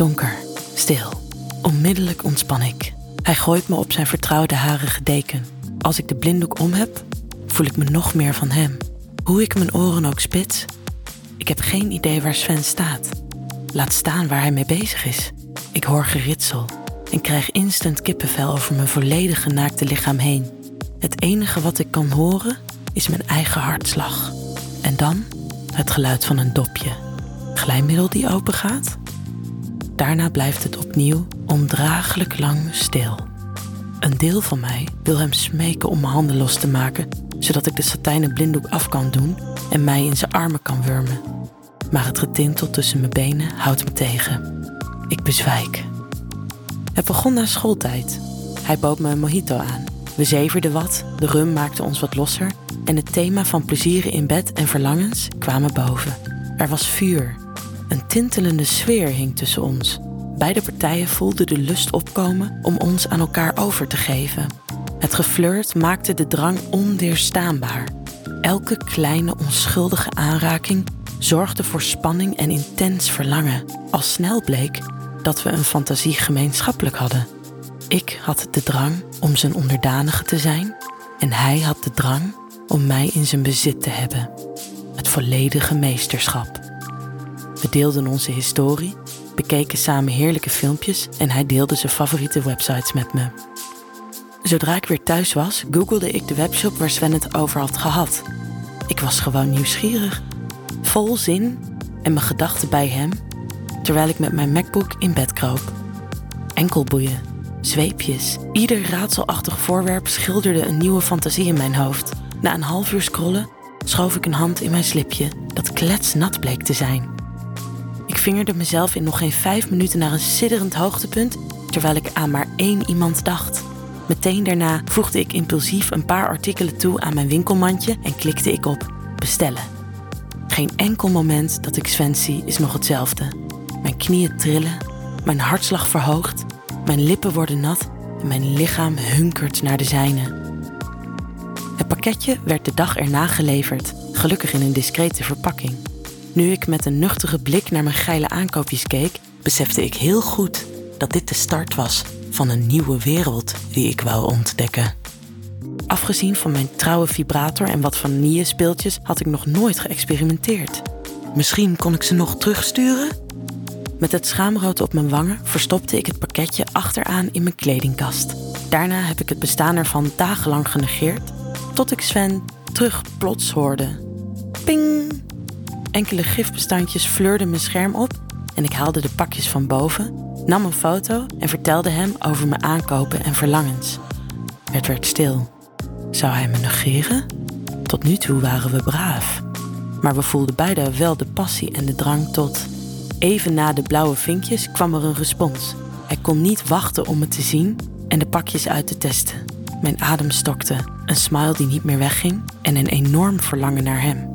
Donker, stil. Onmiddellijk ontspan ik. Hij gooit me op zijn vertrouwde harige deken. Als ik de blinddoek om heb, voel ik me nog meer van hem. Hoe ik mijn oren ook spits, ik heb geen idee waar Sven staat. Laat staan waar hij mee bezig is. Ik hoor geritsel en krijg instant kippenvel over mijn volledige naakte lichaam heen. Het enige wat ik kan horen is mijn eigen hartslag. En dan het geluid van een dopje. Glijmiddel die opengaat. Daarna blijft het opnieuw ondraaglijk lang stil. Een deel van mij wil hem smeken om mijn handen los te maken, zodat ik de satijnen blinddoek af kan doen en mij in zijn armen kan wurmen. Maar het getintel tussen mijn benen houdt me tegen. Ik bezwijk. Het begon na schooltijd. Hij bood me een mojito aan. We zeverden wat, de rum maakte ons wat losser en het thema van plezieren in bed en verlangens kwamen boven. Er was vuur. Een tintelende sfeer hing tussen ons. Beide partijen voelden de lust opkomen om ons aan elkaar over te geven. Het geflirt maakte de drang onweerstaanbaar. Elke kleine onschuldige aanraking zorgde voor spanning en intens verlangen. Al snel bleek dat we een fantasie gemeenschappelijk hadden. Ik had de drang om zijn onderdanige te zijn en hij had de drang om mij in zijn bezit te hebben. Het volledige meesterschap. We deelden onze historie, bekeken samen heerlijke filmpjes en hij deelde zijn favoriete websites met me. Zodra ik weer thuis was, googelde ik de webshop waar Sven het over had gehad. Ik was gewoon nieuwsgierig, vol zin en mijn gedachten bij hem, terwijl ik met mijn MacBook in bed kroop. Enkelboeien, zweepjes, ieder raadselachtig voorwerp schilderde een nieuwe fantasie in mijn hoofd. Na een half uur scrollen schoof ik een hand in mijn slipje, dat kletsnat bleek te zijn. Vingerde mezelf in nog geen vijf minuten naar een sidderend hoogtepunt, terwijl ik aan maar één iemand dacht. Meteen daarna voegde ik impulsief een paar artikelen toe aan mijn winkelmandje en klikte ik op bestellen. Geen enkel moment dat ik Sven zie is nog hetzelfde. Mijn knieën trillen, mijn hartslag verhoogt, mijn lippen worden nat en mijn lichaam hunkert naar de zijne. Het pakketje werd de dag erna geleverd, gelukkig in een discrete verpakking. Nu ik met een nuchtere blik naar mijn geile aankoopjes keek, besefte ik heel goed dat dit de start was van een nieuwe wereld die ik wou ontdekken. Afgezien van mijn trouwe vibrator en wat vanillespeeltjes had ik nog nooit geëxperimenteerd. Misschien kon ik ze nog terugsturen? Met het schaamrood op mijn wangen verstopte ik het pakketje achteraan in mijn kledingkast. Daarna heb ik het bestaan ervan dagenlang genegeerd, tot ik Sven terug plots hoorde. Ping! Enkele gifbestandjes fleurden mijn scherm op en ik haalde de pakjes van boven, nam een foto en vertelde hem over mijn aankopen en verlangens. Het werd stil. Zou hij me negeren? Tot nu toe waren we braaf. Maar we voelden beide wel de passie en de drang tot. Even na de blauwe vinkjes kwam er een respons. Hij kon niet wachten om me te zien en de pakjes uit te testen. Mijn adem stokte, een smile die niet meer wegging en een enorm verlangen naar hem.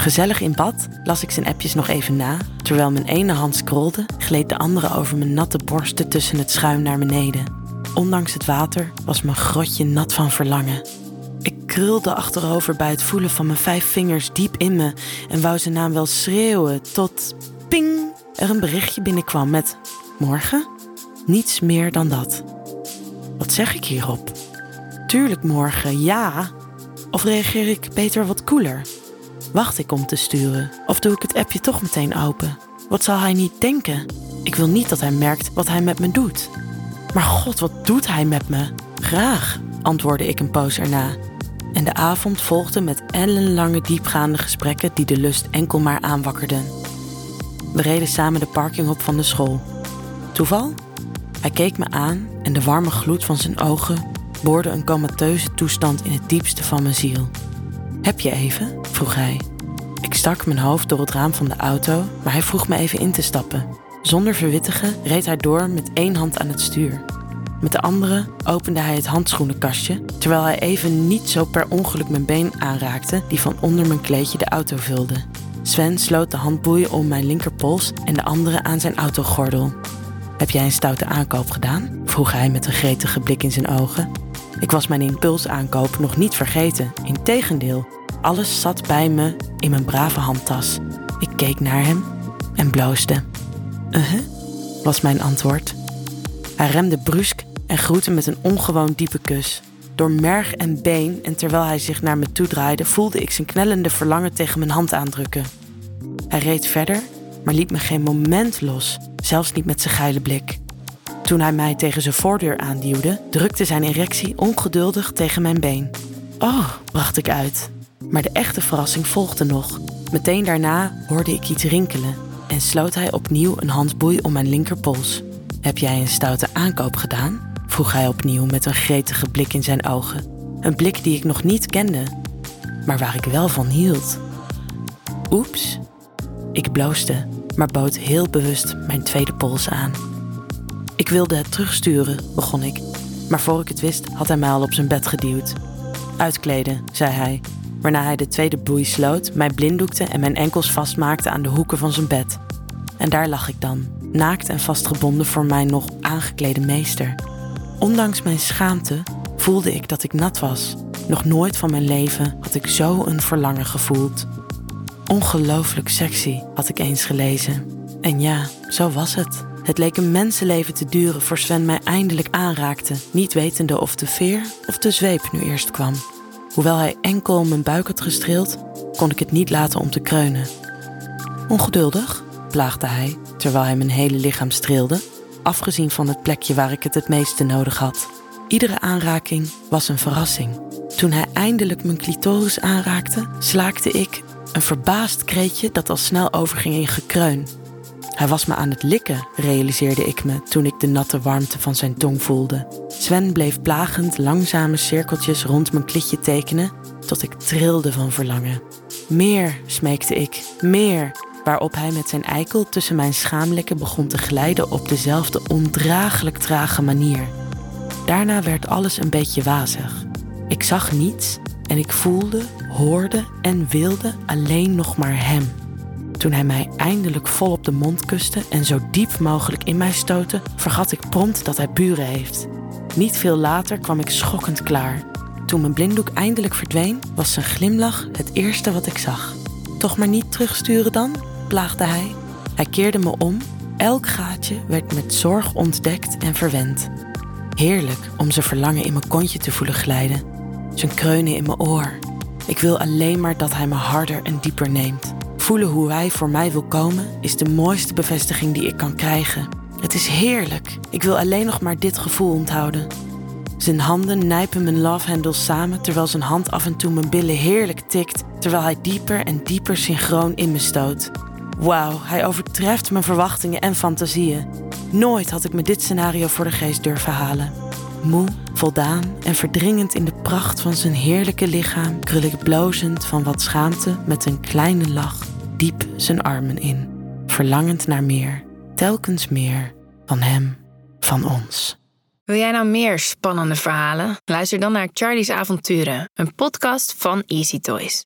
Gezellig in bad las ik zijn appjes nog even na. Terwijl mijn ene hand scrolde, gleed de andere over mijn natte borsten tussen het schuim naar beneden. Ondanks het water was mijn grotje nat van verlangen. Ik krulde achterover bij het voelen van mijn vijf vingers diep in me en wou zijn naam wel schreeuwen tot ping er een berichtje binnenkwam met morgen? Niets meer dan dat. Wat zeg ik hierop? Tuurlijk morgen, ja. Of reageer ik beter wat koeler? Wacht ik om te sturen? Of doe ik het appje toch meteen open? Wat zal hij niet denken? Ik wil niet dat hij merkt wat hij met me doet. Maar god, wat doet hij met me? Graag, antwoordde ik een poos erna. En de avond volgde met ellenlange diepgaande gesprekken die de lust enkel maar aanwakkerden. We reden samen de parking op van de school. Toeval? Hij keek me aan en de warme gloed van zijn ogen boorde een comateuze toestand in het diepste van mijn ziel. Heb je even? Vroeg hij. Ik stak mijn hoofd door het raam van de auto, maar hij vroeg me even in te stappen. Zonder verwittigen reed hij door met één hand aan het stuur. Met de andere opende hij het handschoenenkastje, terwijl hij even niet zo per ongeluk mijn been aanraakte die van onder mijn kleedje de auto vulde. Sven sloot de handboeien om mijn linkerpols en de andere aan zijn autogordel. Heb jij een stoute aankoop gedaan? vroeg hij met een gretige blik in zijn ogen. Ik was mijn impulsaankoop nog niet vergeten. Integendeel, alles zat bij me in mijn brave handtas. Ik keek naar hem en bloosde. Uh -huh, was mijn antwoord. Hij remde brusk en groette met een ongewoon diepe kus. Door merg en been en terwijl hij zich naar me toe draaide, voelde ik zijn knellende verlangen tegen mijn hand aandrukken. Hij reed verder, maar liet me geen moment los, zelfs niet met zijn geile blik. Toen hij mij tegen zijn voordeur aanduwde, drukte zijn erectie ongeduldig tegen mijn been. Oh, bracht ik uit. Maar de echte verrassing volgde nog. Meteen daarna hoorde ik iets rinkelen en sloot hij opnieuw een handboei om mijn linkerpols. Heb jij een stoute aankoop gedaan? vroeg hij opnieuw met een gretige blik in zijn ogen. Een blik die ik nog niet kende, maar waar ik wel van hield. Oeps. Ik bloosde, maar bood heel bewust mijn tweede pols aan. Ik wilde het terugsturen, begon ik, maar voor ik het wist had hij mij al op zijn bed geduwd. Uitkleden, zei hij, waarna hij de tweede boei sloot, mij blinddoekte en mijn enkels vastmaakte aan de hoeken van zijn bed. En daar lag ik dan, naakt en vastgebonden voor mijn nog aangeklede meester. Ondanks mijn schaamte voelde ik dat ik nat was. Nog nooit van mijn leven had ik zo een verlangen gevoeld. Ongelooflijk sexy, had ik eens gelezen. En ja, zo was het. Het leek een mensenleven te duren voor Sven mij eindelijk aanraakte, niet wetende of de veer of de zweep nu eerst kwam. Hoewel hij enkel mijn buik had gestreeld, kon ik het niet laten om te kreunen. Ongeduldig, plaagde hij, terwijl hij mijn hele lichaam streelde, afgezien van het plekje waar ik het het meeste nodig had. Iedere aanraking was een verrassing. Toen hij eindelijk mijn clitoris aanraakte, slaakte ik een verbaasd kreetje dat al snel overging in gekreun. Hij was me aan het likken, realiseerde ik me toen ik de natte warmte van zijn tong voelde. Sven bleef plagend langzame cirkeltjes rond mijn klitje tekenen tot ik trilde van verlangen. Meer, smeekte ik, meer, waarop hij met zijn eikel tussen mijn schaamlikken begon te glijden op dezelfde ondraaglijk trage manier. Daarna werd alles een beetje wazig. Ik zag niets en ik voelde, hoorde en wilde alleen nog maar hem. Toen hij mij eindelijk vol op de mond kuste en zo diep mogelijk in mij stootte, vergat ik prompt dat hij buren heeft. Niet veel later kwam ik schokkend klaar. Toen mijn blinddoek eindelijk verdween, was zijn glimlach het eerste wat ik zag. Toch maar niet terugsturen dan? plaagde hij. Hij keerde me om. Elk gaatje werd met zorg ontdekt en verwend. Heerlijk om zijn verlangen in mijn kontje te voelen glijden. Zijn kreunen in mijn oor. Ik wil alleen maar dat hij me harder en dieper neemt. Voelen hoe hij voor mij wil komen is de mooiste bevestiging die ik kan krijgen. Het is heerlijk. Ik wil alleen nog maar dit gevoel onthouden. Zijn handen nijpen mijn love handles samen terwijl zijn hand af en toe mijn billen heerlijk tikt, terwijl hij dieper en dieper synchroon in me stoot. Wauw, hij overtreft mijn verwachtingen en fantasieën. Nooit had ik me dit scenario voor de geest durven halen. Moe, voldaan en verdringend in de pracht van zijn heerlijke lichaam, krul ik blozend van wat schaamte met een kleine lach diep zijn armen in, verlangend naar meer, telkens meer van hem, van ons. Wil jij nou meer spannende verhalen? Luister dan naar Charlie's Avonturen, een podcast van Easy Toys.